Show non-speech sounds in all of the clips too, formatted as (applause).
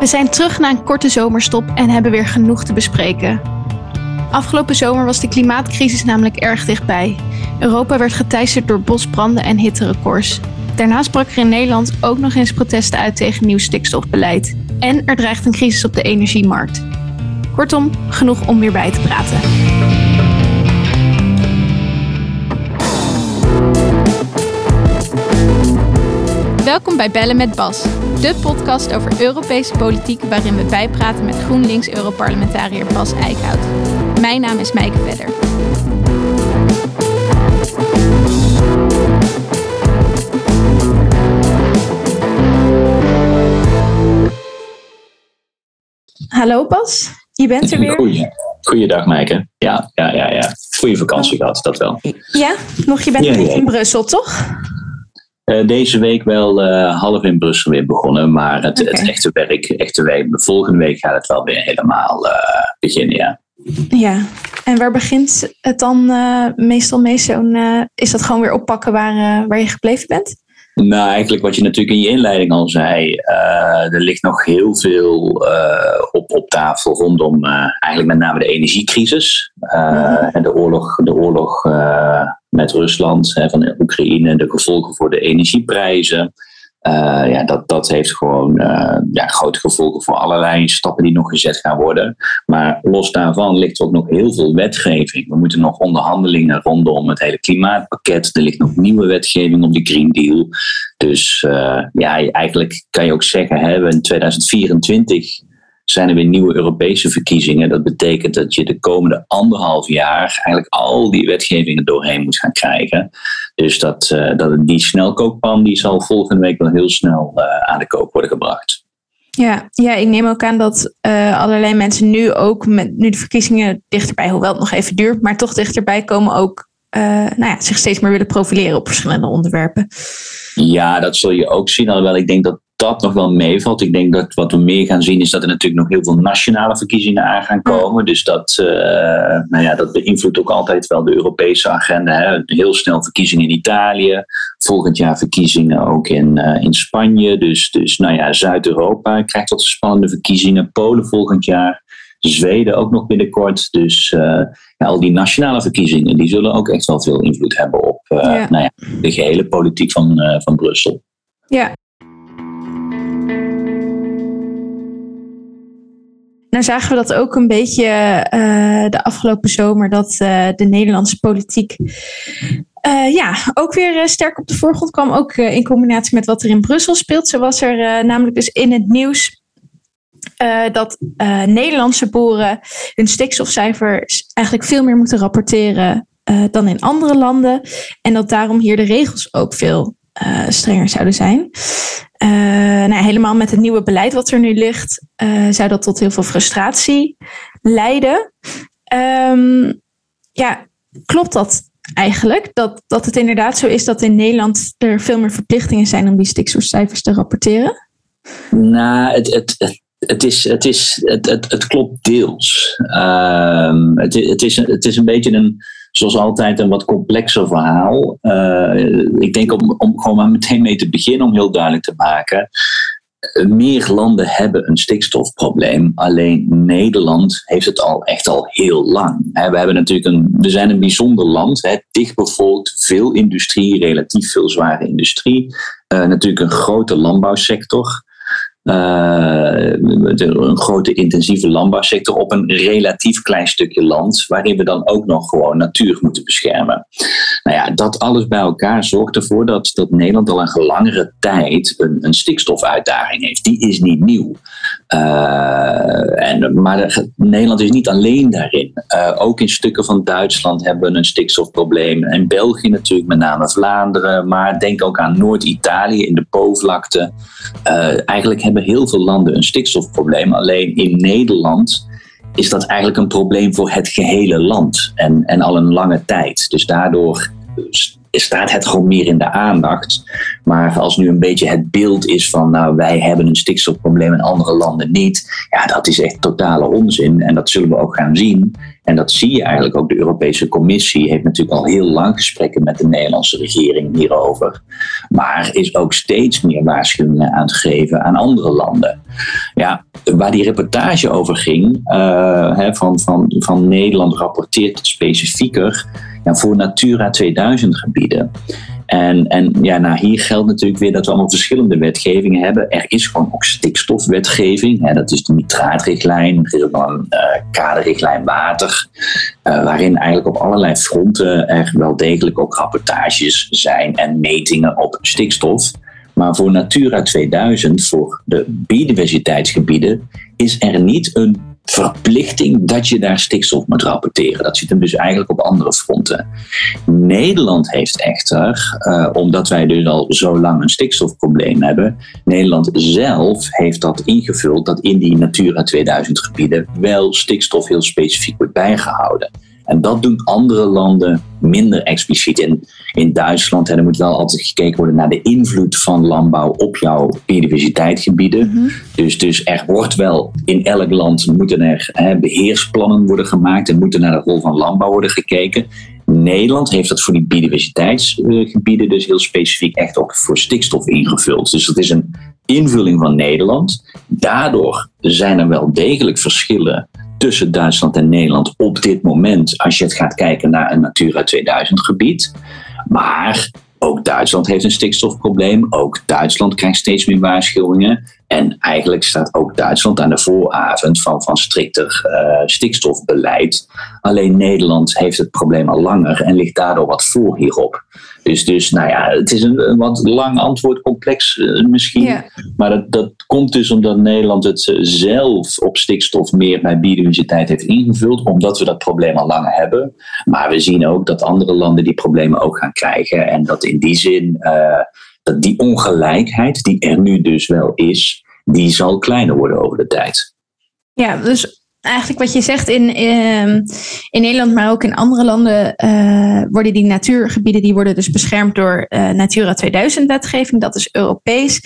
We zijn terug na een korte zomerstop en hebben weer genoeg te bespreken. Afgelopen zomer was de klimaatcrisis namelijk erg dichtbij. Europa werd geteisterd door bosbranden en hitterecords. Daarnaast brak er in Nederland ook nog eens protesten uit tegen nieuw stikstofbeleid. En er dreigt een crisis op de energiemarkt. Kortom, genoeg om weer bij te praten. Welkom bij Bellen met Bas, de podcast over Europese politiek waarin we bijpraten met GroenLinks-Europarlementariër Bas Eickhout. Mijn naam is Mijke Vedder. Hallo Bas, je bent er weer. Goeie, goeiedag Mijke. Ja, ja, ja, ja. Goeie vakantie gehad, dat wel. Ja, nog je bent Ja, ja. in Brussel, toch? Eh, deze week wel eh, half in Brussel weer begonnen, maar het, het echte werk, echte week, volgende week gaat het wel weer helemaal eh, beginnen, ja. Ja. En waar begint het dan meestal mee? Zo'n, is dat gewoon weer oppakken waar, waar je gebleven bent? Nou, eigenlijk wat je natuurlijk in je inleiding al zei, er ligt nog heel veel op, op tafel rondom eigenlijk met name de energiecrisis Mhm. en de oorlog, de oorlog met Rusland hè, van Oekraïne, de gevolgen voor de energieprijzen. Eh, ja, dat, dat heeft gewoon eh, ja, grote gevolgen voor allerlei stappen die nog gezet gaan worden. Maar los daarvan ligt er ook nog heel veel wetgeving. We moeten nog onderhandelingen rondom het hele klimaatpakket. Er ligt nog nieuwe wetgeving op de Green Deal. Dus eh, ja, eigenlijk kan je ook zeggen, hè, we in 2024 zijn er weer nieuwe Europese verkiezingen. Dat betekent dat je de komende anderhalf jaar eigenlijk al die wetgevingen doorheen moet gaan krijgen. Dus dat, eh, dat die snelkookpan die zal volgende week wel heel snel eh, aan de kook worden gebracht. Ja, ja, ik neem ook aan dat eh, allerlei mensen nu ook, met, nu de verkiezingen dichterbij, hoewel het nog even duurt, maar toch dichterbij komen, ook nou ja, zich steeds meer willen profileren op verschillende onderwerpen. Ja, dat zul je ook zien. Alhoewel ik denk dat dat nog wel meevalt. Ik denk dat wat we meer gaan zien is dat er natuurlijk nog heel veel nationale verkiezingen aan gaan komen. Dus dat, eh, nou ja, dat beïnvloedt ook altijd wel de Europese agenda. Hè. Heel snel verkiezingen in Italië. Volgend jaar verkiezingen ook in, eh, in Spanje. Dus, dus nou ja, Zuid-Europa krijgt wat spannende verkiezingen. Polen volgend jaar. Zweden ook nog binnenkort. Dus eh, ja, al die nationale verkiezingen die zullen ook echt wel veel invloed hebben op Ja. nou ja, de gehele politiek van, van Brussel. Ja. Nou zagen we dat ook een beetje eh, de afgelopen zomer, dat eh, de Nederlandse politiek eh, ja, ook weer sterk op de voorgrond kwam. Ook in combinatie met wat er in Brussel speelt. Zo was er namelijk dus in het nieuws dat Nederlandse boeren hun stikstofcijfers eigenlijk veel meer moeten rapporteren dan in andere landen. En dat daarom hier de regels ook veel strenger zouden zijn. Eh, nou, helemaal met het nieuwe beleid wat er nu ligt, eh, zou dat tot heel veel frustratie leiden. Ehm, ja, klopt dat eigenlijk? Dat, dat het inderdaad zo is dat in Nederland er veel meer verplichtingen zijn om die stikstofcijfers te rapporteren? Nou, het, het, het, is, het, is, het, het, het klopt deels. Ehm, het, het, is, het is een beetje een, zoals altijd, een wat complexer verhaal. Eh, ik denk om, om gewoon meteen mee te beginnen, om heel duidelijk te maken. eh, Meer landen hebben een stikstofprobleem. Alleen Nederland heeft het al echt al heel lang. We, hebben natuurlijk een, we zijn een bijzonder land, hè, dichtbevolkt, veel industrie, relatief veel zware industrie. Eh, natuurlijk een grote landbouwsector. Eh, een grote intensieve landbouwsector op een relatief klein stukje land, waarin we dan ook nog gewoon natuur moeten beschermen. Nou ja, dat alles bij elkaar zorgt ervoor dat, dat Nederland al een langere tijd een, een stikstofuitdaging heeft. Die is niet nieuw. Eh, en, maar de- Nederland is niet alleen daarin. Eh, ook in stukken van Duitsland hebben we een stikstofprobleem. En België natuurlijk, met name Vlaanderen. Maar denk ook aan Noord-Italië in de Po-vlakte. Eh, eigenlijk hebben heel veel landen een stikstofprobleem. Alleen in Nederland is dat eigenlijk een probleem voor het gehele land. En, en al een lange tijd. Dus daardoor staat het gewoon meer in de aandacht. Maar als nu een beetje het beeld is van, nou, wij hebben een stikstofprobleem en andere landen niet. Ja, dat is echt totale onzin. En dat zullen we ook gaan zien. En dat zie je eigenlijk ook. De Europese Commissie heeft natuurlijk al heel lang gesprekken met de Nederlandse regering hierover. Maar is ook steeds meer waarschuwingen aan het geven aan andere landen. Ja, waar die reportage over ging, uh, hè, van, van, van Nederland rapporteert specifieker ja, voor Natura 2000 gebieden. En, en ja, nou, hier geldt natuurlijk weer dat we allemaal verschillende wetgevingen hebben. Er is gewoon ook stikstofwetgeving. Hè, dat is de nitraatrichtlijn. Er is ook nog een uh, kaderrichtlijn water. Uh, waarin eigenlijk op allerlei fronten er wel degelijk ook rapportages zijn en metingen op stikstof. Maar voor Natura 2000, voor de biodiversiteitsgebieden, is er niet een verplichting dat je daar stikstof moet rapporteren. Dat zit hem dus eigenlijk op andere fronten. Nederland heeft echter, uh, omdat wij dus al zo lang een stikstofprobleem hebben, Nederland zelf heeft dat ingevuld dat in die Natura 2000 gebieden wel stikstof heel specifiek wordt bijgehouden. En dat doen andere landen minder expliciet. In, in Duitsland hè, er moet wel altijd gekeken worden naar de invloed van landbouw op jouw biodiversiteitsgebieden. Mhm. dus, dus er wordt wel in elk land moeten er hè, beheersplannen worden gemaakt en moeten naar de rol van landbouw worden gekeken. Nederland heeft dat voor die biodiversiteitsgebieden dus heel specifiek echt ook voor stikstof ingevuld. Dus dat is een invulling van Nederland. Daardoor zijn er wel degelijk verschillen tussen Duitsland en Nederland op dit moment, als je het gaat kijken naar een Natura 2000 gebied. Maar ook Duitsland heeft een stikstofprobleem. Ook Duitsland krijgt steeds meer waarschuwingen. En eigenlijk staat ook Duitsland aan de vooravond van, van strikter uh, stikstofbeleid. Alleen Nederland heeft het probleem al langer en ligt daardoor wat voor hierop. Dus, dus nou ja, het is een, wat lang antwoord, complex uh, misschien. Maar dat, dat komt dus omdat Nederland het eh, zelf op stikstof meer bij biodiversiteit heeft ingevuld, omdat we dat probleem al langer hebben. Maar we zien ook dat andere landen die problemen ook gaan krijgen. En dat in die zin, uh, die ongelijkheid die er nu dus wel is, die zal kleiner worden over de tijd. Ja, dus eigenlijk wat je zegt in, ehm, in Nederland, maar ook in andere landen, uh, worden die natuurgebieden die worden dus beschermd door uh, Natura 2000 wetgeving. Dat is Europees.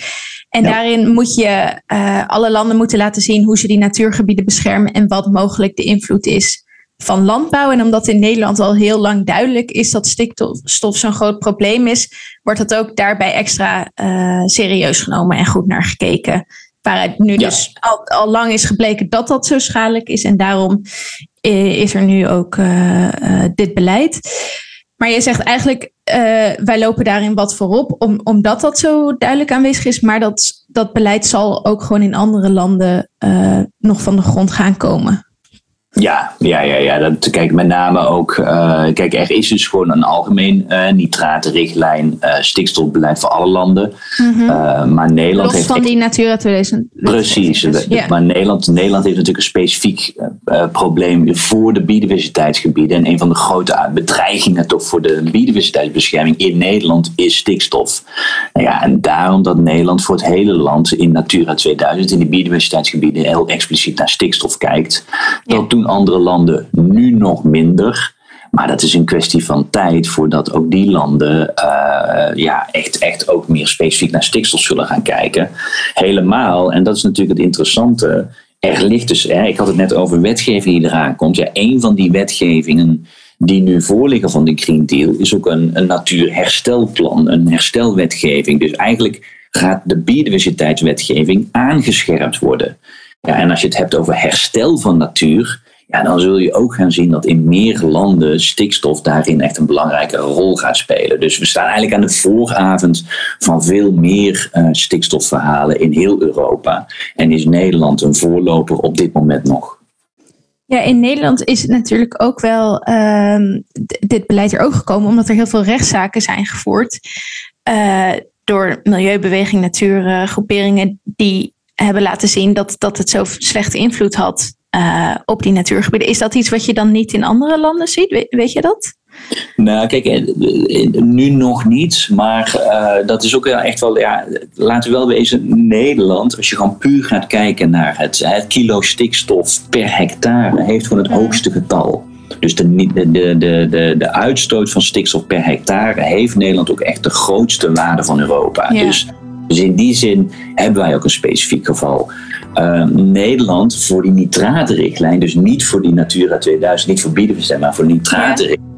En daarin moet je uh, alle landen moeten laten zien hoe ze die natuurgebieden beschermen en wat mogelijk de invloed is van landbouw. En omdat in Nederland al heel lang duidelijk is dat stikstof zo'n groot probleem is, wordt dat ook daarbij extra serieus genomen en goed naar gekeken. Waaruit nu dus al, al lang is gebleken dat dat zo schadelijk is. En daarom eh, is er nu ook uh, uh, dit beleid. Maar je zegt eigenlijk, wij lopen daarin wat voorop, om, omdat dat zo duidelijk aanwezig is. Maar dat, dat beleid zal ook gewoon in andere landen nog van de grond gaan komen. Ja, ja, ja, ja. Dat, kijk, met name ook. Uh, kijk, er is dus gewoon een algemeen uh, nitratenrichtlijn, uh, stikstofbeleid voor alle landen. Mm -hmm. maar Nederland Los heeft. van die Natura 2000. Precies. Yeah. Maar Nederland, Nederland heeft natuurlijk een specifiek probleem voor de biodiversiteitsgebieden. En een van de grote bedreigingen toch voor de biodiversiteitsbescherming in Nederland is stikstof. Nou ja, en daarom dat Nederland voor het hele land in Natura 2000, in die biodiversiteitsgebieden, heel expliciet naar stikstof kijkt. Dat doen andere landen nu nog minder. Maar dat is een kwestie van tijd voordat ook die landen uh, ja, echt, echt ook meer specifiek naar stikstof zullen gaan kijken. Helemaal, en dat is natuurlijk het interessante. Er ligt dus, hè, ik had het net over wetgeving die eraan komt. Ja, een van die wetgevingen die nu voorliggen van de Green Deal is ook een, een natuurherstelplan, een herstelwetgeving. Dus eigenlijk gaat de biodiversiteitswetgeving aangescherpt worden. Ja, en als je het hebt over herstel van natuur, ja, dan zul je ook gaan zien dat in meer landen stikstof daarin echt een belangrijke rol gaat spelen. Dus we staan eigenlijk aan de vooravond van veel meer uh, stikstofverhalen in heel Europa. En is Nederland een voorloper op dit moment nog? Ja, in Nederland is natuurlijk ook wel uh, dit beleid er ook gekomen omdat er heel veel rechtszaken zijn gevoerd. Uh, door milieubeweging, natuurgroeperingen die hebben laten zien dat, dat het zo slechte invloed had uh, op die natuurgebieden. Is dat iets wat je dan niet in andere landen ziet? Weet, weet je dat? Nou, kijk, eh, nu nog niet, maar uh, dat is ook echt wel, ja, laten we wel wezen, Nederland, als je gewoon puur gaat kijken naar het, het kilo stikstof per hectare, heeft gewoon het hoogste getal. Dus de, de, de, de, de uitstoot van stikstof per hectare heeft Nederland ook echt de grootste waarde van Europa. Ja. Dus, dus in die zin hebben wij ook een specifiek geval. Uh, Nederland voor die nitratenrichtlijn, dus niet voor die Natura 2000, niet voor biodiversiteit, maar voor nitratenrichtlijn,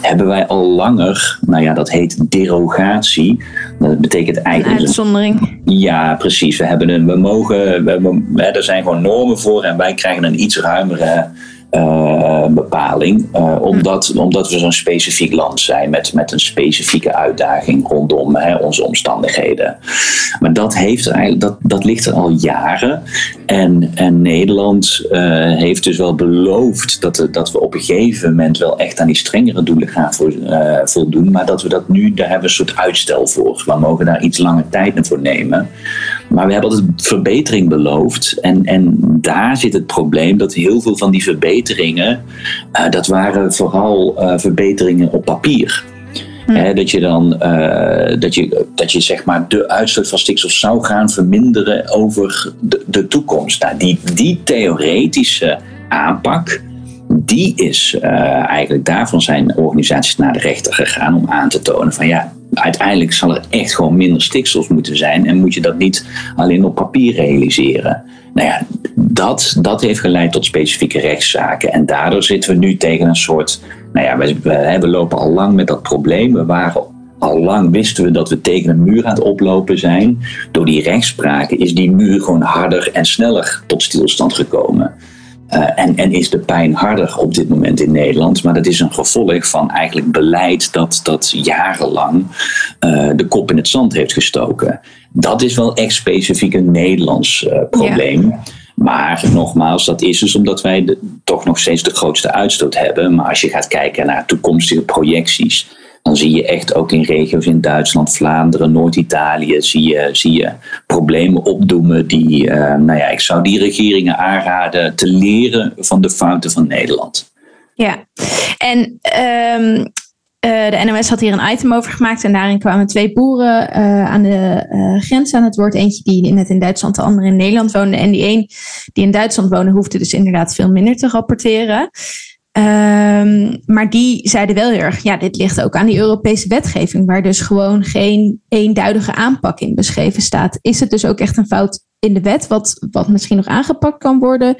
hebben wij al langer, nou ja, dat heet derogatie. Dat betekent eigenlijk. Een uitzondering. Ja, precies. We, hebben een, we mogen, we, er zijn gewoon normen voor en wij krijgen een iets ruimere uh, bepaling. Uh, omdat, omdat we zo'n specifiek land zijn met, met een specifieke uitdaging rondom hè, onze omstandigheden. Maar dat, heeft eigenlijk, dat, dat ligt er al jaren. En, en Nederland uh, heeft dus wel beloofd dat, dat we op een gegeven moment wel echt aan die strengere doelen gaan voor, voldoen. Maar dat we dat nu, daar hebben we een soort uitstel voor. We mogen daar iets langer tijd voor nemen. Maar we hebben altijd verbetering beloofd. En, en daar zit het probleem dat heel veel van die verbeteringen, uh, dat waren vooral uh, verbeteringen op papier. Hm. dat je dan uh, dat je, dat je zeg maar de uitstoot van stikstof zou gaan verminderen over de, de toekomst. Nou, die, die theoretische aanpak, die is eigenlijk daarvan zijn organisaties naar de rechter gegaan om aan te tonen van ja, uiteindelijk zal er echt gewoon minder stikstof moeten zijn en moet je dat niet alleen op papier realiseren. Nou ja, dat, dat heeft geleid tot specifieke rechtszaken. En daardoor zitten we nu tegen een soort. Nou ja, we, we, we lopen al lang met dat probleem. We waren al lang wisten we dat we tegen een muur aan het oplopen zijn. Door die rechtspraken is die muur gewoon harder en sneller tot stilstand gekomen. Uh, en, en is de pijn harder op dit moment in Nederland. Maar dat is een gevolg van eigenlijk beleid dat, dat jarenlang uh, de kop in het zand heeft gestoken. Dat is wel echt specifiek een Nederlands uh, probleem. Ja. Maar nogmaals, dat is dus omdat wij de, toch nog steeds de grootste uitstoot hebben. Maar als je gaat kijken naar toekomstige projecties dan zie je echt ook in regio's in Duitsland, Vlaanderen, Noord-Italië, zie je, zie je problemen opdoemen die, uh, nou ja, ik zou die regeringen aanraden te leren van de fouten van Nederland. Ja, en um, uh, de NOS had hier een item over gemaakt en daarin kwamen twee boeren uh, aan de grens aan het woord. Eentje die net in Duitsland, de andere in Nederland woonde. En die een die in Duitsland woonde, hoefde dus inderdaad veel minder te rapporteren. Um, maar die zeiden wel heel erg, ja, dit ligt ook aan die Europese wetgeving, waar dus gewoon geen eenduidige aanpak in beschreven staat. Is het dus ook echt een fout in de wet, wat, wat misschien nog aangepakt kan worden?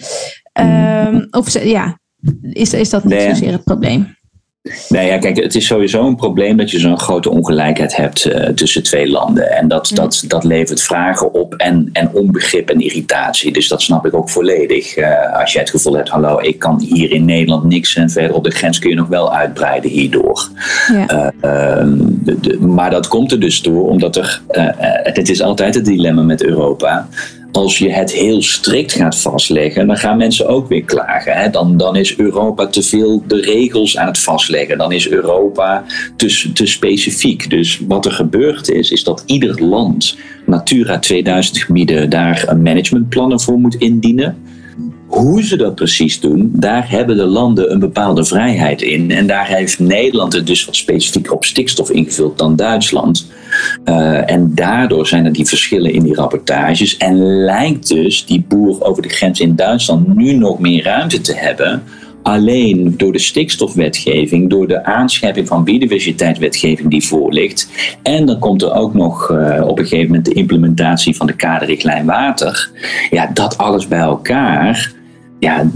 Um, of ja, is, is dat niet nee. zozeer het probleem? Nee, ja, kijk, het is sowieso een probleem dat je zo'n grote ongelijkheid hebt uh, tussen twee landen. En dat, mm. dat, dat levert vragen op en, en onbegrip en irritatie. Dus dat snap ik ook volledig. Uh, als jij het gevoel hebt, hallo, ik kan hier in Nederland niks en verder op de grens kun je nog wel uitbreiden hierdoor. Ja. Uh, de, de, maar dat komt er dus door, omdat er, het is altijd het dilemma met Europa als je het heel strikt gaat vastleggen, dan gaan mensen ook weer klagen. Hè? Dan, dan is Europa te veel de regels aan het vastleggen. Dan is Europa te, te specifiek. Dus wat er gebeurd is, is dat ieder land Natura 2000 gebieden daar een managementplannen voor moet indienen. Hoe ze dat precies doen, daar hebben de landen een bepaalde vrijheid in. En daar heeft Nederland het dus wat specifieker op stikstof ingevuld dan Duitsland. Uh, en daardoor zijn er die verschillen in die rapportages. En lijkt dus die boer over de grens in Duitsland nu nog meer ruimte te hebben alleen door de stikstofwetgeving, door de aanscherping van biodiversiteitswetgeving die voor ligt. En dan komt er ook nog uh, op een gegeven moment de implementatie van de kaderrichtlijn water. Ja, dat alles bij elkaar ja,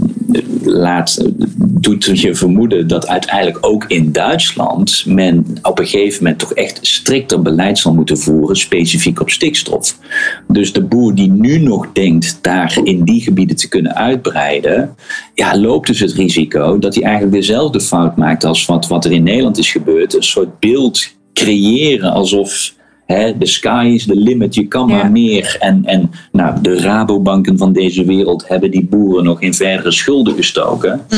laat, doet je vermoeden dat uiteindelijk ook in Duitsland men op een gegeven moment toch echt strikter beleid zal moeten voeren, specifiek op stikstof. Dus de boer die nu nog denkt daar in die gebieden te kunnen uitbreiden, ja, loopt dus het risico dat hij eigenlijk dezelfde fout maakt als wat, wat er in Nederland is gebeurd. Een soort beeld creëren alsof de sky is the limit, je kan ja. maar meer. En, en nou, de Rabobanken van deze wereld hebben die boeren nog in verdere schulden gestoken. Mm.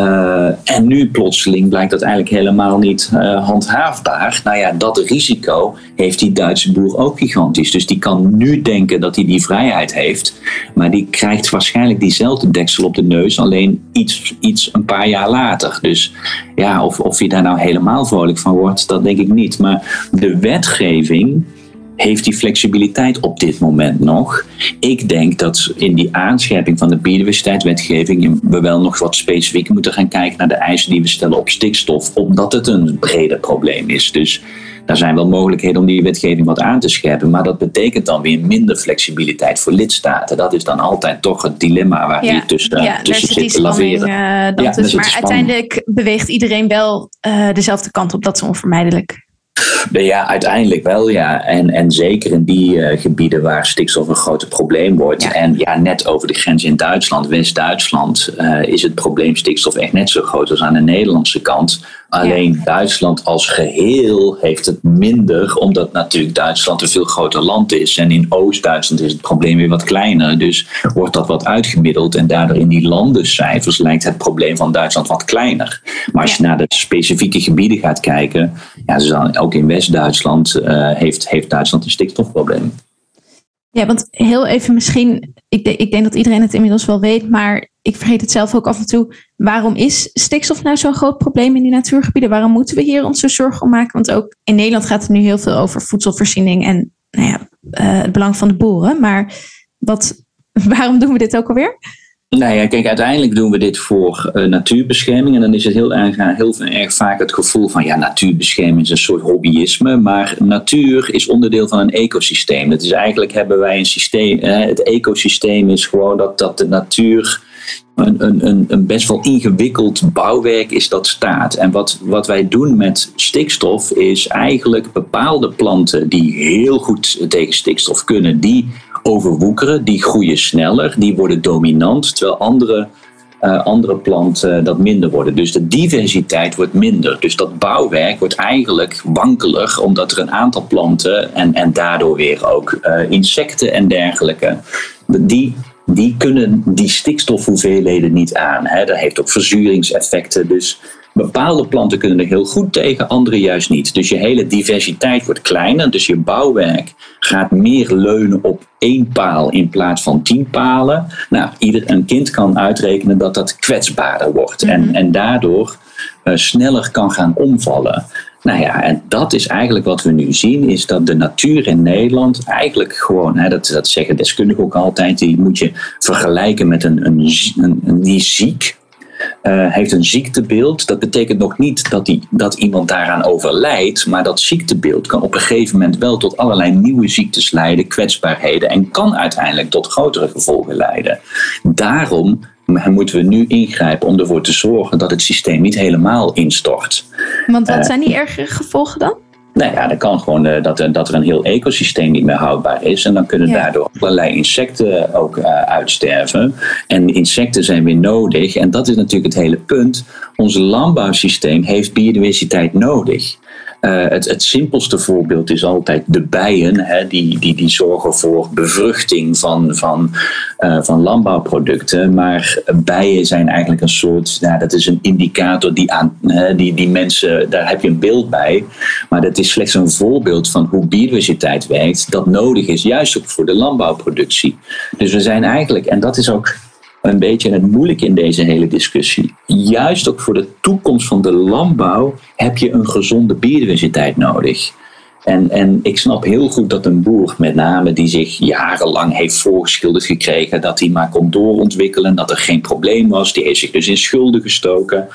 Uh, en nu plotseling blijkt dat eigenlijk helemaal niet uh, handhaafbaar. Nou ja, dat risico heeft die Duitse boer ook gigantisch. Dus die kan nu denken dat hij die vrijheid heeft. Maar die krijgt waarschijnlijk diezelfde deksel op de neus, alleen iets, iets een paar jaar later. Dus ja, of, of je daar nou helemaal vrolijk van wordt, dat denk ik niet. Maar de wetgeving heeft die flexibiliteit op dit moment nog. Ik denk dat in die aanscherping van de biodiversiteitswetgeving we wel nog wat specifieker moeten gaan kijken naar de eisen die we stellen op stikstof, omdat het een breder probleem is. Dus daar zijn wel mogelijkheden om die wetgeving wat aan te scherpen. Maar dat betekent dan weer minder flexibiliteit voor lidstaten. Dat is dan altijd toch het dilemma waar je tussen, ja, tussen zit te laveren. Uh, dat ja, dus, maar uiteindelijk beweegt iedereen wel uh, dezelfde kant op. Dat is onvermijdelijk. Ja, uiteindelijk wel, ja. En, en zeker in die uh, gebieden waar stikstof een groot probleem wordt. En ja, net over de grens in Duitsland, West-Duitsland, uh, is het probleem stikstof echt net zo groot als aan de Nederlandse kant. Alleen Duitsland als geheel heeft het minder, omdat natuurlijk Duitsland een veel groter land is. En in Oost-Duitsland is het probleem weer wat kleiner. Dus wordt dat wat uitgemiddeld. En daardoor in die landencijfers lijkt het probleem van Duitsland wat kleiner. Maar als je naar de specifieke gebieden gaat kijken, ja, dus dan ook in West-Duitsland uh, heeft, heeft Duitsland een stikstofprobleem. Ja, want heel even misschien, ik, ik denk dat iedereen het inmiddels wel weet, maar ik vergeet het zelf ook af en toe. Waarom is stikstof nou zo'n groot probleem in die natuurgebieden? Waarom moeten we hier ons zo zorgen om maken? Want ook in Nederland gaat het nu heel veel over voedselvoorziening en nou ja, uh, het belang van de boeren. Maar wat, (laughs) waarom doen we dit ook alweer? Nou ja, kijk, uiteindelijk doen we dit voor uh, natuurbescherming. En dan is het heel erg, heel erg vaak het gevoel van, ja, natuurbescherming is een soort hobbyisme. Maar natuur is onderdeel van een ecosysteem. Het is eigenlijk hebben wij een systeem, het ecosysteem is gewoon dat, dat de natuur een, een, een, best wel ingewikkeld bouwwerk is dat staat. En wat, wat wij doen met stikstof is eigenlijk bepaalde planten die heel goed tegen stikstof kunnen, die overwoekeren, die groeien sneller, die worden dominant, terwijl andere, uh, andere planten dat minder worden. Dus de diversiteit wordt minder. Dus dat bouwwerk wordt eigenlijk wankelig, omdat er een aantal planten en, en daardoor weer ook uh, insecten en dergelijke, die die kunnen die stikstofhoeveelheden niet aan. Hè. Dat heeft ook verzuringseffecten. Dus bepaalde planten kunnen er heel goed tegen, andere juist niet. Dus je hele diversiteit wordt kleiner. Dus je bouwwerk gaat meer leunen op één paal in plaats van tien palen. Nou, ieder een kind kan uitrekenen dat dat kwetsbaarder wordt. en, mhm. en daardoor uh, sneller kan gaan omvallen. Nou ja, en dat is eigenlijk wat we nu zien, is dat de natuur in Nederland eigenlijk gewoon, hè, dat, dat zeggen deskundigen ook altijd, die moet je vergelijken met een, een, een, een die ziek, uh, heeft een ziektebeeld. Dat betekent nog niet dat, die, dat iemand daaraan overlijdt, maar dat ziektebeeld kan op een gegeven moment wel tot allerlei nieuwe ziektes leiden, kwetsbaarheden en kan uiteindelijk tot grotere gevolgen leiden. Daarom moeten we nu ingrijpen om ervoor te zorgen dat het systeem niet helemaal instort. Want wat eh, zijn die ergere gevolgen dan? Nou ja, dan kan gewoon uh, dat, er, dat er een heel ecosysteem niet meer houdbaar is. En dan kunnen daardoor allerlei insecten ook uh, uitsterven. En insecten zijn weer nodig. En dat is natuurlijk het hele punt. Ons landbouwsysteem heeft biodiversiteit nodig. Uh, het, simpelste voorbeeld is altijd de bijen. Hè, die, die, die zorgen voor bevruchting van, van, uh, van landbouwproducten. Maar bijen zijn eigenlijk een soort, nou, dat is een indicator die, aan, die, die mensen, daar heb je een beeld bij. Maar dat is slechts een voorbeeld van hoe biodiversiteit werkt. Dat nodig is, juist ook voor de landbouwproductie. Dus we zijn eigenlijk, en dat is ook een beetje het moeilijk in deze hele discussie. Juist ook voor de toekomst van de landbouw heb je een gezonde biodiversiteit nodig. En, en ik snap heel goed dat een boer, met name die zich jarenlang heeft voorgeschilderd gekregen dat hij maar kon doorontwikkelen, dat er geen probleem was, die heeft zich dus in schulden gestoken.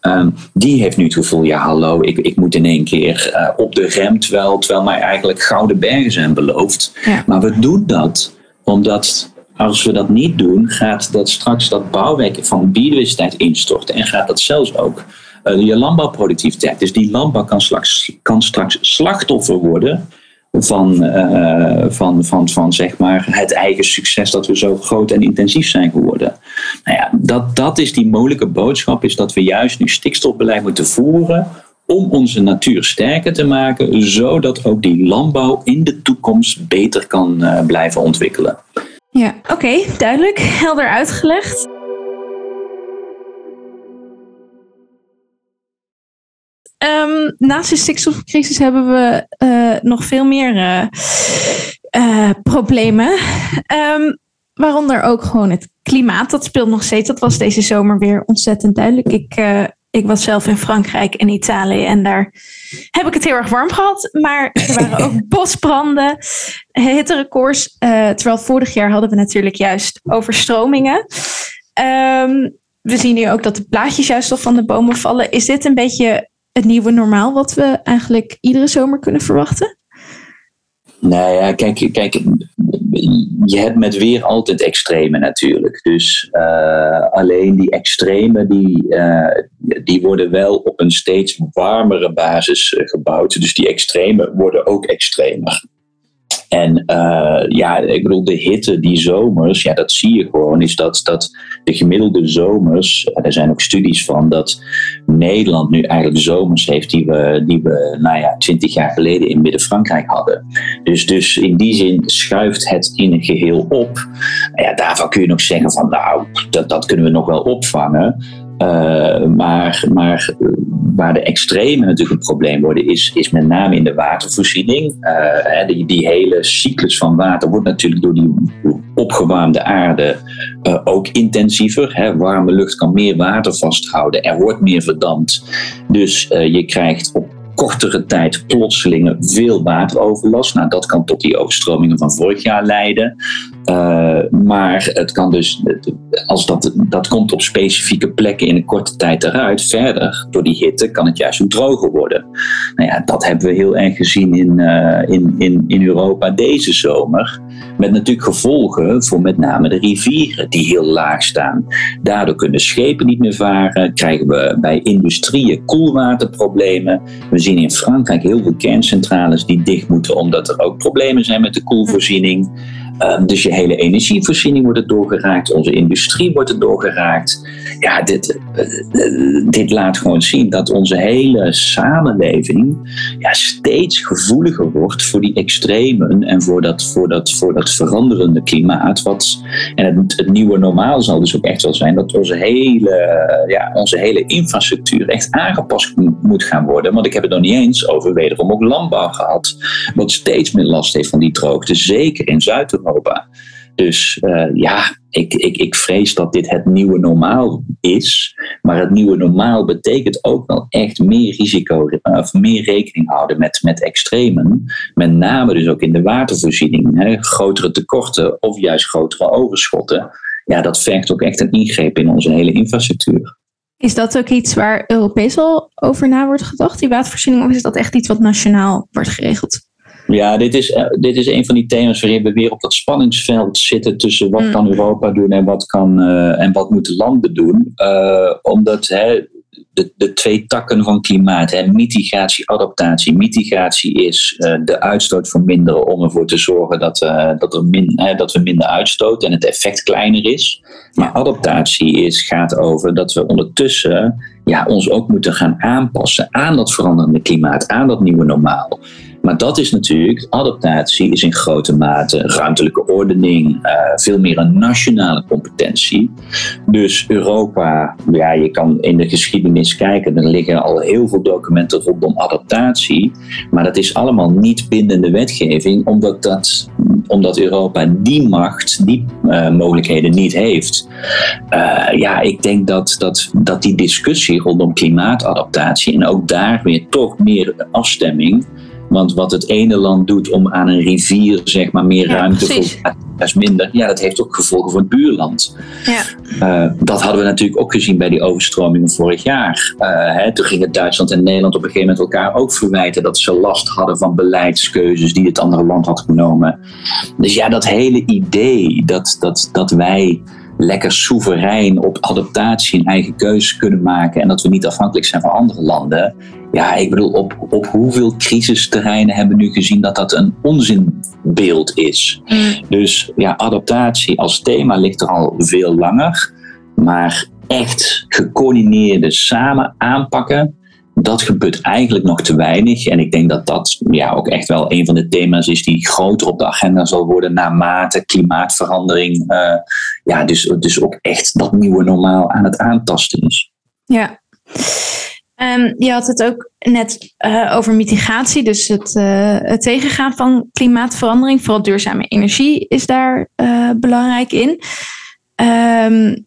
Um, die heeft nu het gevoel, ja hallo, ik, ik moet in één keer uh, op de rem, terwijl, terwijl mij eigenlijk gouden bergen zijn beloofd. Ja. Maar we doen dat omdat als we dat niet doen, gaat dat straks dat bouwwerk van biodiversiteit instorten en gaat dat zelfs ook uh, je landbouwproductiviteit. Dus die landbouw kan straks, kan straks slachtoffer worden van, uh, van, van, van zeg maar het eigen succes dat we zo groot en intensief zijn geworden. Nou ja, dat, dat is die mogelijke boodschap, is dat we juist nu stikstofbeleid moeten voeren om onze natuur sterker te maken, zodat ook die landbouw in de toekomst beter kan uh, blijven ontwikkelen. Ja, oké, duidelijk, helder uitgelegd. Um, naast de stikstofcrisis hebben we uh, nog veel meer uh, uh, problemen. Um, waaronder ook gewoon het klimaat. Dat speelt nog steeds. Dat was deze zomer weer ontzettend duidelijk. Ik ik was zelf in Frankrijk en Italië en daar heb ik het heel erg warm gehad. Maar er waren ook (laughs) bosbranden, hitterecords. Uh, terwijl vorig jaar hadden we natuurlijk juist overstromingen. Um, we zien nu ook dat de blaadjes juist al van de bomen vallen. Is dit een beetje het nieuwe normaal wat we eigenlijk iedere zomer kunnen verwachten? Nou ja, kijk, kijk je hebt met weer altijd extreme natuurlijk. Dus uh, alleen die extreme die, uh, die worden wel op een steeds warmere basis eh, gebouwd. Dus die extreme worden ook extremer. En uh, ja, ik bedoel, de hitte, die zomers, ja, dat zie je gewoon, is dat, dat de gemiddelde zomers, er zijn ook studies van, dat Nederland nu eigenlijk zomers heeft die we, die we nou ja, twintig jaar geleden in Midden-Frankrijk hadden. Dus, dus in die zin schuift het in een geheel op. Ja, daarvan kun je nog zeggen van, nou, dat, dat kunnen we nog wel opvangen. Uh, maar, maar waar de extreme natuurlijk een probleem worden, is, is met name in de watervoorziening. Uh, die, die hele cyclus van water wordt natuurlijk door die opgewarmde aarde uh, ook intensiever. Hè. Warme lucht kan meer water vasthouden, er wordt meer verdampt. Dus je krijgt op kortere tijd plotseling veel wateroverlast. Nou, dat kan tot die overstromingen van vorig jaar leiden. Uh, maar het kan dus, als dat, dat komt op specifieke plekken in een korte tijd eruit, verder door die hitte kan het juist ook droger worden. Nou ja, dat hebben we heel erg gezien in, uh, in, in, in Europa deze zomer. Met natuurlijk gevolgen voor met name de rivieren die heel laag staan. Daardoor kunnen schepen niet meer varen, krijgen we bij industrieën koelwaterproblemen. We zien in Frankrijk heel veel kerncentrales die dicht moeten omdat er ook problemen zijn met de koelvoorziening. Um, dus je hele energievoorziening wordt er doorgeraakt, onze industrie wordt er doorgeraakt. Ja, dit, uh, dit laat gewoon zien dat onze hele samenleving ja, steeds gevoeliger wordt voor die extremen en voor dat, voor dat, voor dat veranderende klimaat. Wat, en het, het nieuwe normaal zal dus ook echt wel zijn dat onze hele, ja, onze hele infrastructuur echt aangepast moet gaan worden. Want ik heb het nog niet eens over wederom ook landbouw gehad, wat steeds meer last heeft van die droogte, zeker in Zuid-Europa. Dus uh, ja, ik, ik, ik vrees dat dit het nieuwe normaal is. Maar het nieuwe normaal betekent ook wel echt meer risico, of meer rekening houden met, met extremen. Met name dus ook in de watervoorziening. Hè, grotere tekorten of juist grotere overschotten. Ja, dat vergt ook echt een ingreep in onze hele infrastructuur. Is dat ook iets waar Europees al over na wordt gedacht, die watervoorziening? Of is dat echt iets wat nationaal wordt geregeld? Ja, dit is, uh, dit is een van die thema's waarin we weer op dat spanningsveld zitten tussen wat mm. kan Europa doen en wat, kan, uh, en wat moeten landen doen. Uh, omdat hè, de, de twee takken van klimaat, hè, mitigatie, adaptatie. Mitigatie is de uitstoot verminderen om ervoor te zorgen dat, dat, er min, dat we minder uitstoten en het effect kleiner is. Maar adaptatie is, gaat over dat we ondertussen ja, ons ook moeten gaan aanpassen aan dat veranderende klimaat, aan dat nieuwe normaal. Maar dat is natuurlijk, adaptatie is in grote mate ruimtelijke ordening, uh, veel meer een nationale competentie. Dus Europa, ja, je kan in de geschiedenis kijken, er liggen al heel veel documenten rondom adaptatie. Maar dat is allemaal niet bindende wetgeving, omdat, dat, omdat Europa die macht, die uh, mogelijkheden niet heeft. Uh, ja, ik denk dat, dat, dat die discussie rondom klimaatadaptatie en ook daar weer toch meer afstemming want wat het ene land doet om aan een rivier zeg maar, meer ruimte te voor is minder. Ja, dat heeft ook gevolgen voor het buurland. Ja. Uh, dat hadden we natuurlijk ook gezien bij die overstromingen vorig jaar. Uh, hè, toen gingen Duitsland en Nederland op een gegeven moment elkaar ook verwijten dat ze last hadden van beleidskeuzes die het andere land had genomen. Dus ja, dat hele idee dat, dat, dat wij lekker soeverein op adaptatie en eigen keuzes kunnen maken en dat we niet afhankelijk zijn van andere landen. Ja, ik bedoel, op, op hoeveel crisisterreinen hebben we nu gezien dat dat een onzinbeeld is? Mm. Dus ja, adaptatie als thema ligt er al veel langer, maar echt gecoördineerde samen aanpakken dat gebeurt eigenlijk nog te weinig. En ik denk dat dat ja, ook echt wel een van de thema's is die groter op de agenda zal worden naarmate klimaatverandering. Uh, ja, dus, dus ook echt dat nieuwe normaal aan het aantasten is. Ja. Um, je had het ook net uh, over mitigatie, dus het, uh, het, tegengaan van klimaatverandering. Vooral duurzame energie is daar belangrijk in. Um,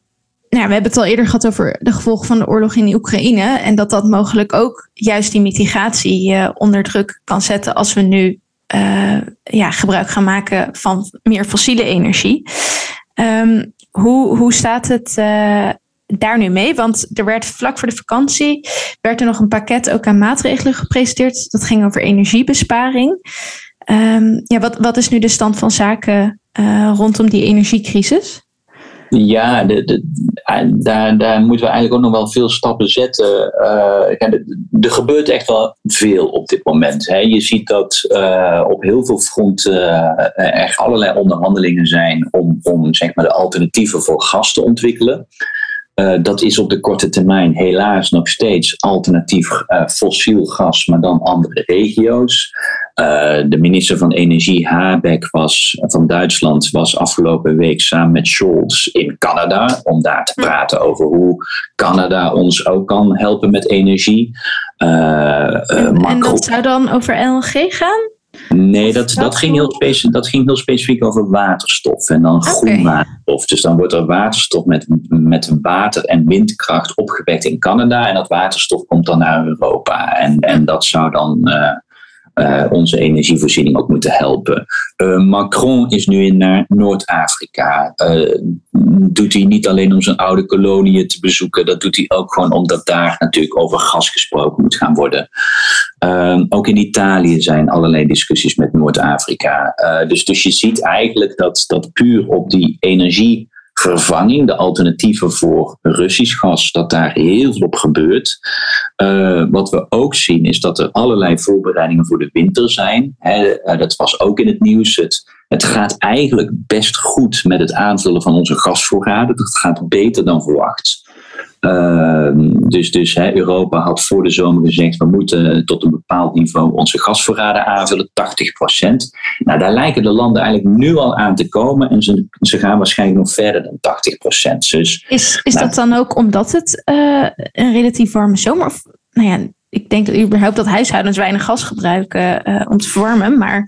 nou, we hebben het al eerder gehad over de gevolgen van de oorlog in de Oekraïne. En dat dat mogelijk ook juist die mitigatie uh, onder druk kan zetten als we nu uh, ja, gebruik gaan maken van meer fossiele energie. Um, hoe, hoe staat het uh, daar nu mee? Want er werd vlak voor de vakantie werd er nog een pakket ook aan maatregelen gepresenteerd. Dat ging over energiebesparing. Um, ja, wat, wat is nu de stand van zaken rondom die energiecrisis? Ja, daar, daar moeten we eigenlijk ook nog wel veel stappen zetten. Uh, er gebeurt echt wel veel op dit moment. Hè. Je ziet dat uh, op heel veel fronten uh, er allerlei onderhandelingen zijn om, om zeg maar, de alternatieven voor gas te ontwikkelen. Dat is op de korte termijn helaas nog steeds alternatief fossiel gas, maar dan andere regio's. Uh, de minister van Energie, Habeck, was, van Duitsland, was afgelopen week samen met Scholz in Canada om daar te praten over hoe Canada ons ook kan helpen met energie. en, en dat zou dan over LNG gaan? Nee, dat, dat, ging heel specifiek, dat ging heel specifiek over waterstof en dan okay. groen waterstof. Dus dan wordt er waterstof met, met water en windkracht opgewekt in Canada en dat waterstof komt dan naar Europa. En, en dat zou dan uh, uh, onze energievoorziening ook moeten helpen. Uh, Macron is nu in naar Noord-Afrika. Uh, doet hij niet alleen om zijn oude koloniën te bezoeken, dat doet hij ook gewoon omdat daar natuurlijk over gas gesproken moet gaan worden. ook in Italië zijn allerlei discussies met Noord-Afrika. dus, dus je ziet eigenlijk dat, dat puur op die energie vervanging, de alternatieven voor Russisch gas, dat daar heel veel op gebeurt. Uh, wat we ook zien is dat er allerlei voorbereidingen voor de winter zijn. uh, dat was ook in het nieuws. Het, het gaat eigenlijk best goed met het aanvullen van onze gasvoorraden. Dat gaat beter dan verwacht. Ehm, dus dus hè, Europa had voor de zomer gezegd, we moeten tot een bepaald niveau onze gasvoorraden aanvullen, 80%. Nou, daar lijken de landen eigenlijk nu al aan te komen en ze, ze gaan waarschijnlijk nog verder dan 80%. Dus, is is nou, dat dan ook omdat het uh, een relatief warme zomer, of nou ja, ik denk dat überhaupt dat huishoudens weinig gas gebruiken uh, om te verwarmen, maar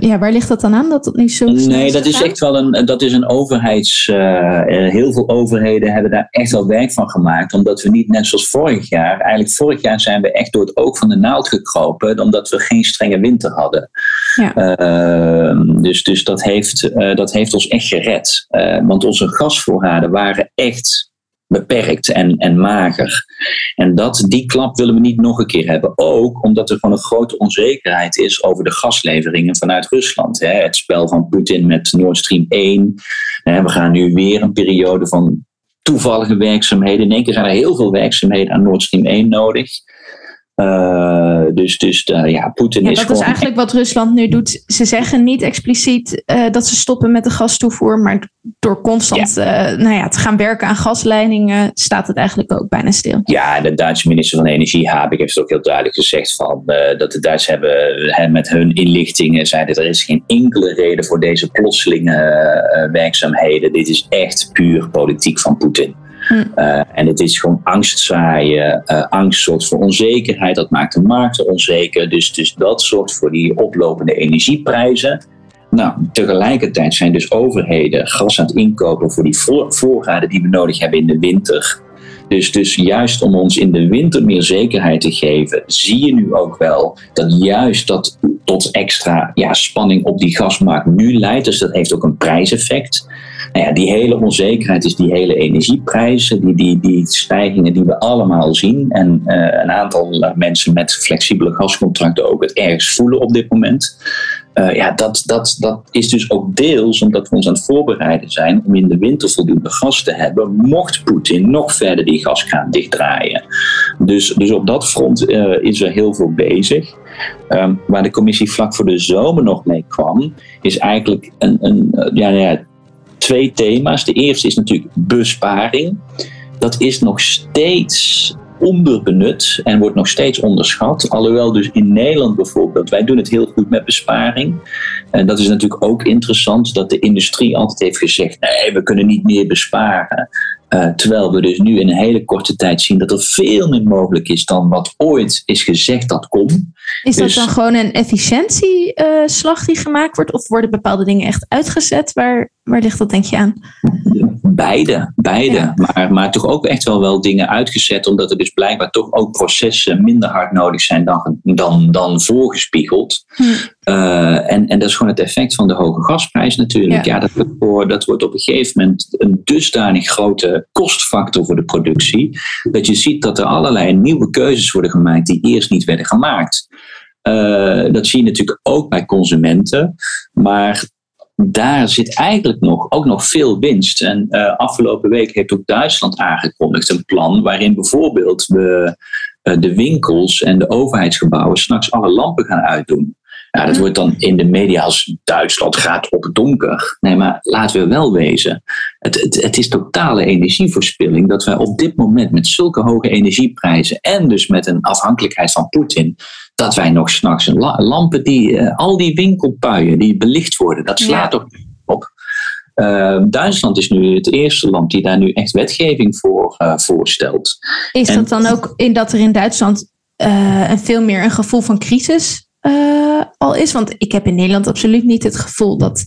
ja, waar ligt dat dan aan dat dat niet zo Nee, dat is echt wel een, dat is een overheids. Uh, heel veel overheden hebben daar echt wel werk van gemaakt. Omdat we niet net zoals vorig jaar. Eigenlijk vorig jaar zijn we echt door het oog van de naald gekropen. Omdat we geen strenge winter hadden. Ja. Uh, dus dus dat, heeft, uh, dat heeft ons echt gered. want onze gasvoorraden waren echt beperkt en, en mager. En dat, die klap willen we niet nog een keer hebben. Ook omdat er gewoon een grote onzekerheid is over de gasleveringen vanuit Rusland. Het spel van Poetin met Nord Stream 1. We gaan nu weer een periode van toevallige werkzaamheden. In één keer zijn er heel veel werkzaamheden aan Nord Stream 1 nodig. Uh, dus dus uh, ja, Poetin ja, is. Dat is eigenlijk wat Rusland nu doet. Ze zeggen niet expliciet uh, dat ze stoppen met de gastoevoer, maar door constant ja. nou ja, te gaan werken aan gasleidingen staat het eigenlijk ook bijna stil. Ja, de Duitse minister van Energie, Habeck, heeft ook heel duidelijk gezegd van, dat de Duitsers hebben hè, met hun inlichtingen zeiden er is geen enkele reden voor deze plotselinge werkzaamheden. Dit is echt puur politiek van Poetin. Uh, en het is gewoon angst zaaien, uh, angst zorgt voor onzekerheid, dat maakt de markten onzeker. Dus, dus dat zorgt voor die oplopende energieprijzen. Nou, tegelijkertijd zijn dus overheden gas aan het inkopen voor die voor, voorraden die we nodig hebben in de winter. Dus, dus juist om ons in de winter meer zekerheid te geven, zie je nu ook wel dat juist dat tot extra ja, spanning op die gasmarkt nu leidt. Dus dat heeft ook een prijseffect. Nou ja, die hele onzekerheid is die hele energieprijzen, die, die, die stijgingen die we allemaal zien. En uh, een aantal mensen met flexibele gascontracten ook het ergst voelen op dit moment. Uh, ja, dat, dat, dat is dus ook deels omdat we ons aan het voorbereiden zijn om in de winter voldoende gas te hebben, mocht Poetin nog verder die gaskraan dichtdraaien. Dus, dus op dat front is er heel veel bezig. Um, waar de commissie vlak voor de zomer nog mee kwam, is eigenlijk een, een, ja, ja, twee thema's. De eerste is natuurlijk besparing. Dat is nog steeds onderbenut en wordt nog steeds onderschat. Alhoewel dus in Nederland bijvoorbeeld, wij doen het heel goed met besparing. En dat is natuurlijk ook interessant dat de industrie altijd heeft gezegd, nee, we kunnen niet meer besparen. Uh, terwijl we dus nu in een hele korte tijd zien dat er veel meer mogelijk is dan wat ooit is gezegd dat kon. Is dat dus, dan gewoon een efficiëntieslag uh, die gemaakt wordt? Of worden bepaalde dingen echt uitgezet waar, waar ligt dat denk je aan? Beide, beide. Maar, maar toch ook echt wel wel dingen uitgezet, omdat er dus blijkbaar toch ook processen minder hard nodig zijn dan, dan, dan voorgespiegeld. Hm. Uh, en, en dat is gewoon het effect van de hoge gasprijs natuurlijk. Ja, dat, wordt, dat wordt op een gegeven moment een dusdanig grote kostfactor voor de productie, dat je ziet dat er allerlei nieuwe keuzes worden gemaakt die eerst niet werden gemaakt. Uh, dat zie je natuurlijk ook bij consumenten. Maar daar zit eigenlijk nog, ook nog veel winst. En uh, afgelopen week heeft ook Duitsland aangekondigd een plan waarin bijvoorbeeld we uh, de winkels en de overheidsgebouwen straks alle lampen gaan uitdoen. Ja, dat wordt dan in de media als Duitsland gaat op donker. Nee, maar laten we wel wezen. Het, het, het is totale energieverspilling dat wij op dit moment met zulke hoge energieprijzen en dus met een afhankelijkheid van Poetin, dat wij nog s'nachts lampen die, uh, al die winkelpuien die belicht worden, dat slaat toch op. Uh, Duitsland is nu het eerste land die daar nu echt wetgeving voor uh, voorstelt. Is dat dan ook in dat er in Duitsland een veel meer een gevoel van crisis al is? Want ik heb in Nederland absoluut niet het gevoel dat,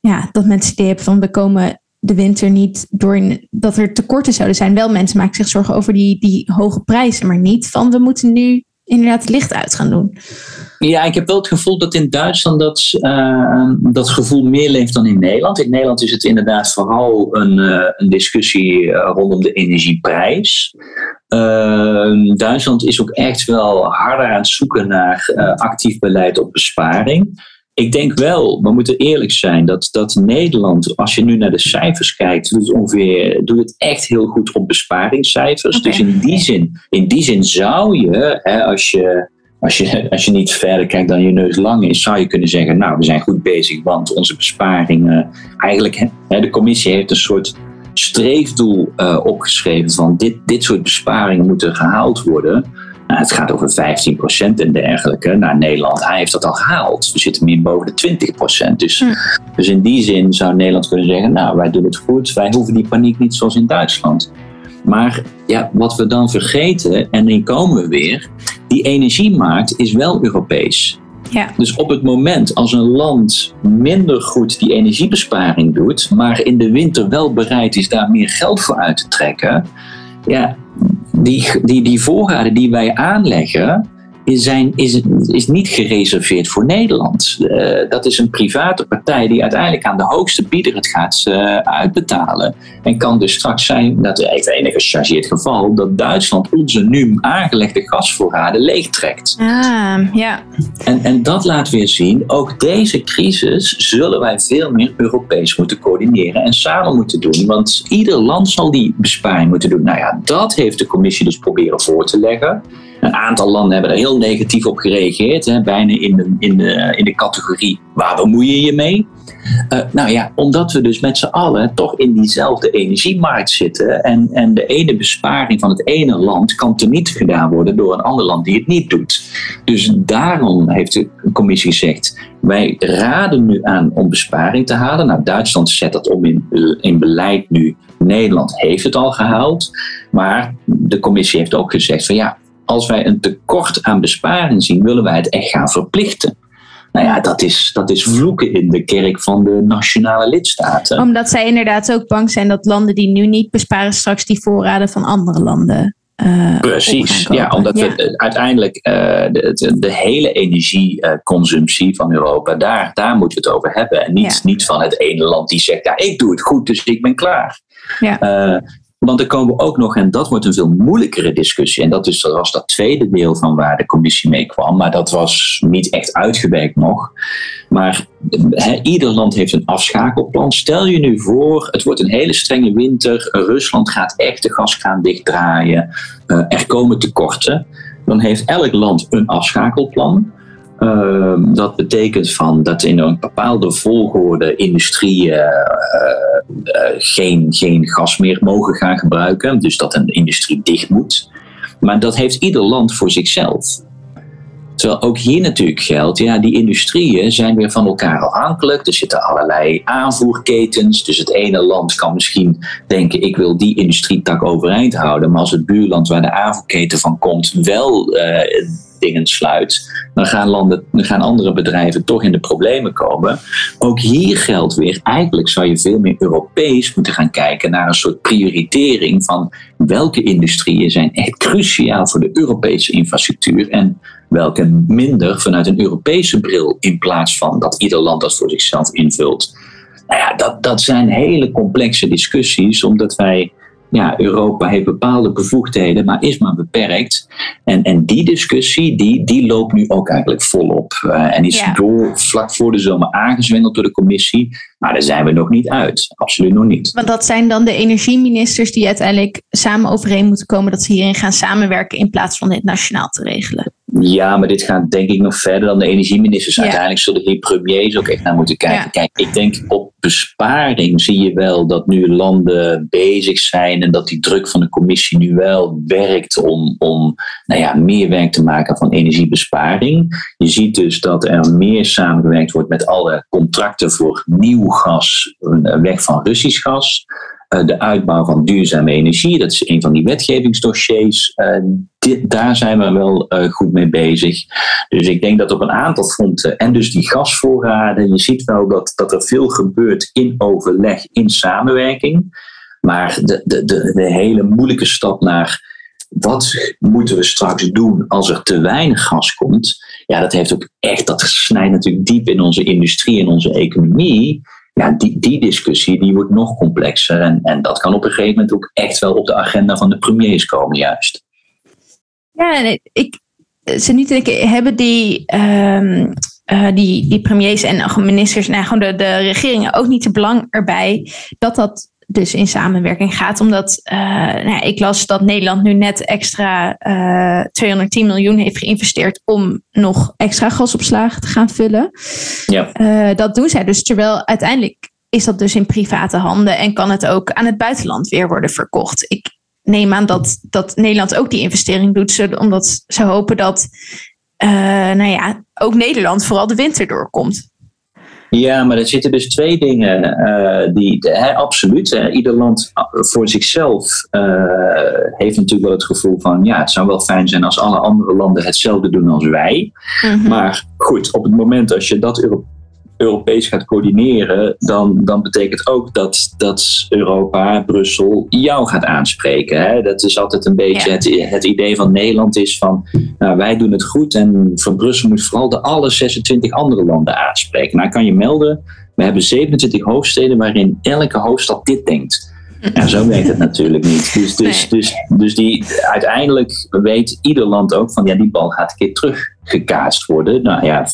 ja, dat mensen idee hebben van we komen de winter niet door dat er tekorten zouden zijn. Wel mensen maken zich zorgen over die, die hoge prijzen, maar niet van we moeten nu inderdaad het licht uit gaan doen. Ja, ik heb wel het gevoel dat in Duitsland dat, uh, dat gevoel meer leeft dan in Nederland. In Nederland is het inderdaad vooral een, uh, een discussie uh, rondom de energieprijs. Duitsland is ook echt wel harder aan het zoeken naar actief beleid op besparing. Ik denk wel, we moeten eerlijk zijn, dat, dat Nederland, als je nu naar de cijfers kijkt, doet het, ongeveer, doet het echt heel goed op besparingscijfers. Okay. Dus in die zin, in die zin zou je, hè, als je als je, als je niet verder kijkt dan je neus lang is, zou je kunnen zeggen, nou, we zijn goed bezig, want onze besparingen, eigenlijk, hè, de commissie heeft een soort streefdoel uh, opgeschreven van dit, dit soort besparingen moeten gehaald worden. Nou, het gaat over 15% en dergelijke. Nou, Nederland, hij heeft dat al gehaald. We zitten meer boven de 20%. Dus, hm. dus in die zin zou Nederland kunnen zeggen, nou, wij doen het goed. Wij hoeven die paniek niet zoals in Duitsland. Maar ja, wat we dan vergeten, en dan komen we weer, die energiemarkt is wel Europees. Ja. Dus op het moment als een land minder goed die energiebesparing doet, maar in de winter wel bereid is daar meer geld voor uit te trekken, ja, die, die, die voorraden die wij aanleggen, zijn, is, is niet gereserveerd voor Nederland. Uh, dat is een private partij die uiteindelijk aan de hoogste bieder het gaat uh, uitbetalen. En kan dus straks zijn, dat even een gechargeerd geval, dat Duitsland onze nu aangelegde gasvoorraden leegtrekt. Ah, ja. En, en dat laat weer zien, ook deze crisis zullen wij veel meer Europees moeten coördineren en samen moeten doen. Want ieder land zal die besparing moeten doen. Nou ja, dat heeft de commissie dus proberen voor te leggen. Een aantal landen hebben er heel negatief op gereageerd. Hè, bijna in de, in, de, in de categorie waar bemoei je je mee? Uh, nou ja, omdat we dus met z'n allen toch in diezelfde energiemarkt zitten. En, en de ene besparing van het ene land kan teniet gedaan worden door een ander land die het niet doet. Dus daarom heeft de commissie gezegd: wij raden nu aan om besparing te halen. Nou, Duitsland zet dat om in, in beleid nu. Nederland heeft het al gehaald. Maar de commissie heeft ook gezegd: van ja, als wij een tekort aan besparing zien, willen wij het echt gaan verplichten. Nou ja, dat is, dat is vloeken in de kerk van de nationale lidstaten. Omdat zij inderdaad ook bang zijn dat landen die nu niet besparen, straks die voorraden van andere landen. Uh, Precies, ja, omdat ja. we uiteindelijk uh, de, de, de, hele energieconsumptie van Europa, daar, daar moeten we het over hebben. En niet, ja. niet van het ene land die zegt, ja, ik doe het goed, dus ik ben klaar. Ja. Uh, want er komen we ook nog, en dat wordt een veel moeilijkere discussie. En dat, is, dat was dat tweede deel van waar de commissie mee kwam. Maar dat was niet echt uitgewerkt nog. Maar ieder land heeft een afschakelplan. Stel je nu voor, het wordt een hele strenge winter. Rusland gaat echt de gaskraan dichtdraaien. Uh, er komen tekorten. Dan heeft elk land een afschakelplan. Uh, dat betekent van dat in een bepaalde volgorde industrieën uh, uh, geen, geen gas meer mogen gaan gebruiken. Dus dat een industrie dicht moet. Maar dat heeft ieder land voor zichzelf. Terwijl ook hier natuurlijk geldt, ja, die industrieën zijn weer van elkaar afhankelijk. Er zitten allerlei aanvoerketens. Dus het ene land kan misschien denken, ik wil die industrietak overeind houden. Maar als het buurland waar de aanvoerketen van komt wel dingen sluit, dan gaan, landen, dan gaan andere bedrijven toch in de problemen komen. Ook hier geldt weer, eigenlijk zou je veel meer Europees moeten gaan kijken naar een soort prioritering van welke industrieën zijn echt cruciaal voor de Europese infrastructuur en welke minder vanuit een Europese bril in plaats van dat ieder land dat voor zichzelf invult. Nou ja, dat, dat zijn hele complexe discussies, omdat wij ja, Europa heeft bepaalde bevoegdheden, maar is maar beperkt. En, en die discussie, die, die loopt nu ook eigenlijk volop. Uh, en is door, vlak voor de zomer aangezwengeld door de commissie. Maar daar zijn we nog niet uit. Absoluut nog niet. Want dat zijn dan de energieministers die uiteindelijk samen overeen moeten komen dat ze hierin gaan samenwerken in plaats van dit nationaal te regelen. Ja, maar dit gaat denk ik nog verder dan de energieministers. Uiteindelijk zullen hier premiers ook echt naar moeten kijken. Kijk, ik denk op besparing zie je wel dat nu landen bezig zijn en dat die druk van de commissie nu wel werkt om, om nou ja, meer werk te maken van energiebesparing. Je ziet dus dat er meer samengewerkt wordt met alle contracten voor nieuw gas, weg van Russisch gas. Eh, de uitbouw van duurzame energie, dat is een van die wetgevingsdossiers. Uh, dit, daar zijn we wel uh, goed mee bezig. Dus ik denk dat op een aantal fronten, en dus die gasvoorraden, je ziet wel dat, dat er veel gebeurt in overleg, in samenwerking. Maar de, de, de, de hele moeilijke stap naar wat moeten we straks doen als er te weinig gas komt? Ja, dat heeft ook echt, dat snijdt natuurlijk diep in onze industrie en onze economie ja, die, die discussie die wordt nog complexer. En, en dat kan op een gegeven moment ook echt wel op de agenda van de premiers komen, juist. Ja, ik, ze niet denken, hebben die, um, die, die premiers en ministers, nou, gewoon de, de regeringen ook niet te belang erbij dat dat dus in samenwerking gaat. Omdat uh, nou, ik las dat Nederland nu net extra uh, 210 miljoen heeft geïnvesteerd om nog extra gasopslagen te gaan vullen. Ja. Uh, dat doen zij dus. Terwijl uiteindelijk is dat dus in private handen en kan het ook aan het buitenland weer worden verkocht. Ik neem aan dat, dat Nederland ook die investering doet, omdat ze hopen dat nou ja, ook Nederland vooral de winter doorkomt. Ja, maar er zitten dus twee dingen uh, die, hè, absoluut. Hè, ieder land uh, voor zichzelf uh, heeft natuurlijk wel het gevoel van, ja, het zou wel fijn zijn als alle andere landen hetzelfde doen als wij. Mm -hmm. Maar goed, op het moment als je dat Euro Europees gaat coördineren, dan, dan betekent ook dat, dat Europa, Brussel, jou gaat aanspreken. Hè? Dat is altijd een beetje ja. het, het idee van Nederland is van, nou, wij doen het goed en van Brussel moet vooral de alle 26 andere landen aanspreken. Nou, kan je melden, we hebben 27 hoofdsteden waarin elke hoofdstad dit denkt. Ja, zo werkt het natuurlijk niet. Dus, dus, nee. dus, dus die, uiteindelijk weet ieder land ook van ja, die bal gaat een keer teruggekaast worden. Nou ja,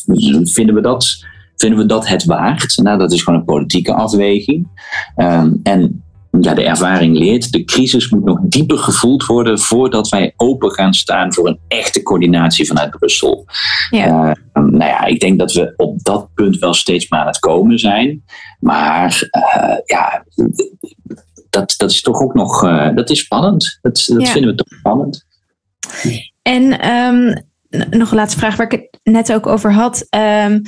vinden we dat Vinden we dat het waard? Nou, dat is gewoon een politieke afweging. Um, en ja, de ervaring leert, de crisis moet nog dieper gevoeld worden voordat wij open gaan staan voor een echte coördinatie vanuit Brussel. Ja. Uh, nou ja, ik denk dat we op dat punt wel steeds maar aan het komen zijn. Maar uh, ja, dat, dat is toch ook nog, uh, dat is spannend. Dat, dat ja. vinden we toch spannend. En um, nog een laatste vraag waar ik het net ook over had. Um,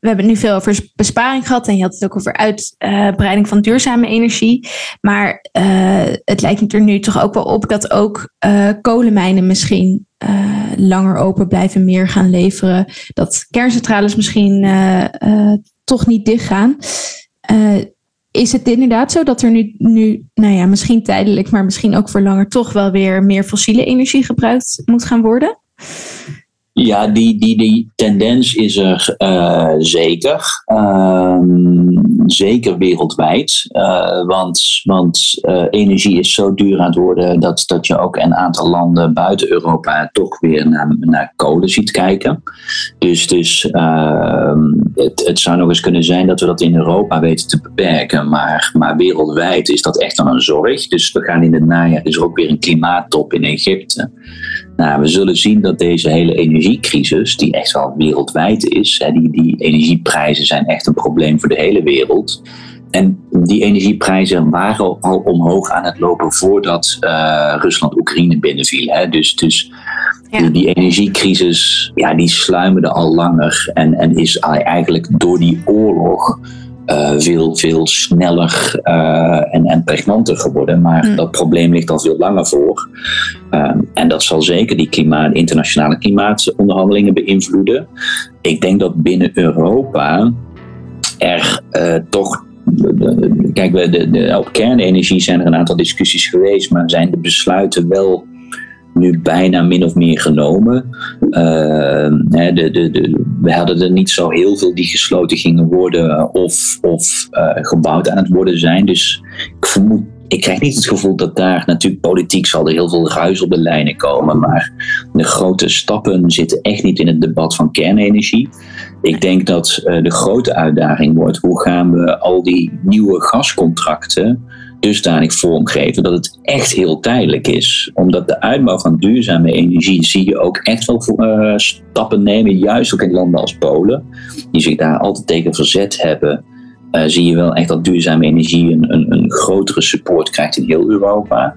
we hebben het nu veel over besparing gehad en je had het ook over uitbreiding van duurzame energie. Maar uh, het lijkt er nu toch ook wel op dat ook uh, kolenmijnen misschien uh, langer open blijven, meer gaan leveren. Dat kerncentrales misschien toch niet dichtgaan. is het inderdaad zo dat er nu, nu, nou ja, misschien tijdelijk, maar misschien ook voor langer, toch wel weer meer fossiele energie gebruikt moet gaan worden? Ja, die, die, die tendens is er uh, zeker. Uh, zeker wereldwijd. Uh, want want uh, energie is zo duur aan het worden dat, dat je ook een aantal landen buiten Europa toch weer naar, naar kolen ziet kijken. Dus, dus ehm, het, het zou nog eens kunnen zijn dat we dat in Europa weten te beperken. Maar, maar wereldwijd is dat echt een zorg. Dus we gaan in het najaar, is er ook weer een klimaattop in Egypte. Nou, we zullen zien dat deze hele energiecrisis, die echt wel wereldwijd is, hè, die, die energieprijzen zijn echt een probleem voor de hele wereld. En die energieprijzen waren al omhoog aan het lopen voordat uh, Rusland Oekraïne binnenviel. Hè. Dus, dus ja. die, die, energiecrisis, ja, die sluimerde al langer en, en is eigenlijk door die oorlog veel, veel sneller en, en pregnanter geworden. Maar mm. dat probleem ligt al veel langer voor. Ehm, en dat zal zeker die klimaat, internationale klimaatonderhandelingen beïnvloeden. Ik denk dat binnen Europa er toch kijk, de, de, op kernenergie zijn er een aantal discussies geweest, maar zijn de besluiten wel nu bijna min of meer genomen. Uh, de, de, de, we hadden er niet zo heel veel die gesloten gingen worden of, of uh, gebouwd aan het worden zijn. Dus ik vermoed ik krijg niet het gevoel dat daar natuurlijk politiek zal er heel veel ruis op de lijnen komen. Maar de grote stappen zitten echt niet in het debat van kernenergie. Ik denk dat uh, de grote uitdaging wordt: hoe gaan we al die nieuwe gascontracten dusdanig vormgeven dat het echt heel tijdelijk is. Omdat de uitbouw van duurzame energie zie je ook echt wel uh, stappen nemen, juist ook in landen als Polen, die zich daar altijd tegen verzet hebben uh, zie je wel echt dat duurzame energie een, een, een, grotere support krijgt in heel Europa.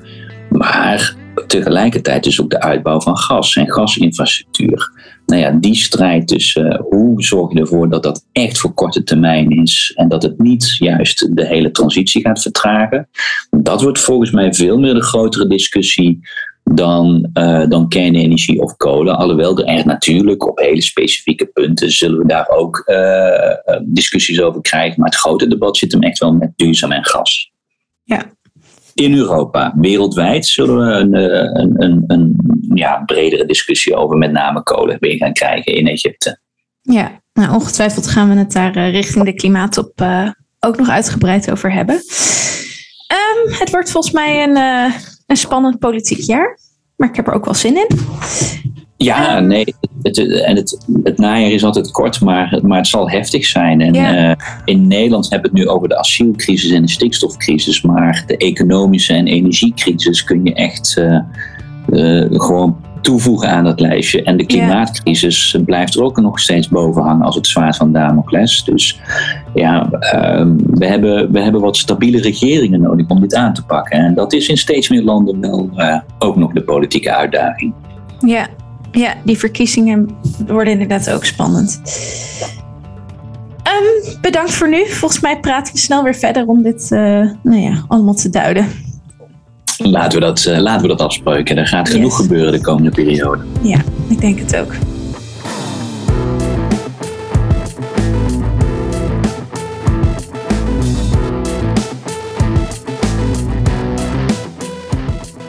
Maar tegelijkertijd dus ook de uitbouw van gas en gasinfrastructuur. Nou ja, die strijd tussen uh, hoe zorg je ervoor dat dat echt voor korte termijn is en dat het niet juist de hele transitie gaat vertragen. Dat wordt volgens mij veel meer de grotere discussie dan, uh, dan kernenergie of kolen. Alhoewel er echt natuurlijk op hele specifieke punten zullen we daar ook uh, discussies over krijgen. Maar het grote debat zit hem echt wel met duurzaam en gas. Ja. In Europa, wereldwijd zullen we een, een, een, een ja, bredere discussie over met name kolen weer gaan krijgen in Egypte. Ja, nou, ongetwijfeld gaan we het daar richting de klimaatop ook nog uitgebreid over hebben. Um, het wordt volgens mij een, een spannend politiek jaar. Maar ik heb er ook wel zin in. Ja, nee. Het, en het, het najaar is altijd kort, maar, maar het zal heftig zijn. En eh, in Nederland hebben we het nu over de asielcrisis en de stikstofcrisis. Maar de economische en energiecrisis kun je echt uh, uh, gewoon toevoegen aan dat lijstje. En de klimaatcrisis blijft er ook nog steeds boven hangen als het zwaard van Damocles. Dus ja, ehm, we, hebben, we hebben wat stabiele regeringen nodig om dit aan te pakken. En dat is in steeds meer landen wel ook nog de politieke uitdaging. Ja. Ja, die verkiezingen worden inderdaad ook spannend. Um, bedankt voor nu. Volgens mij praten we snel weer verder om dit uh, nou ja, allemaal te duiden. Laten we dat, uh, laten we dat afspreken. Er gaat genoeg gebeuren de komende periode. Ja, ik denk het ook.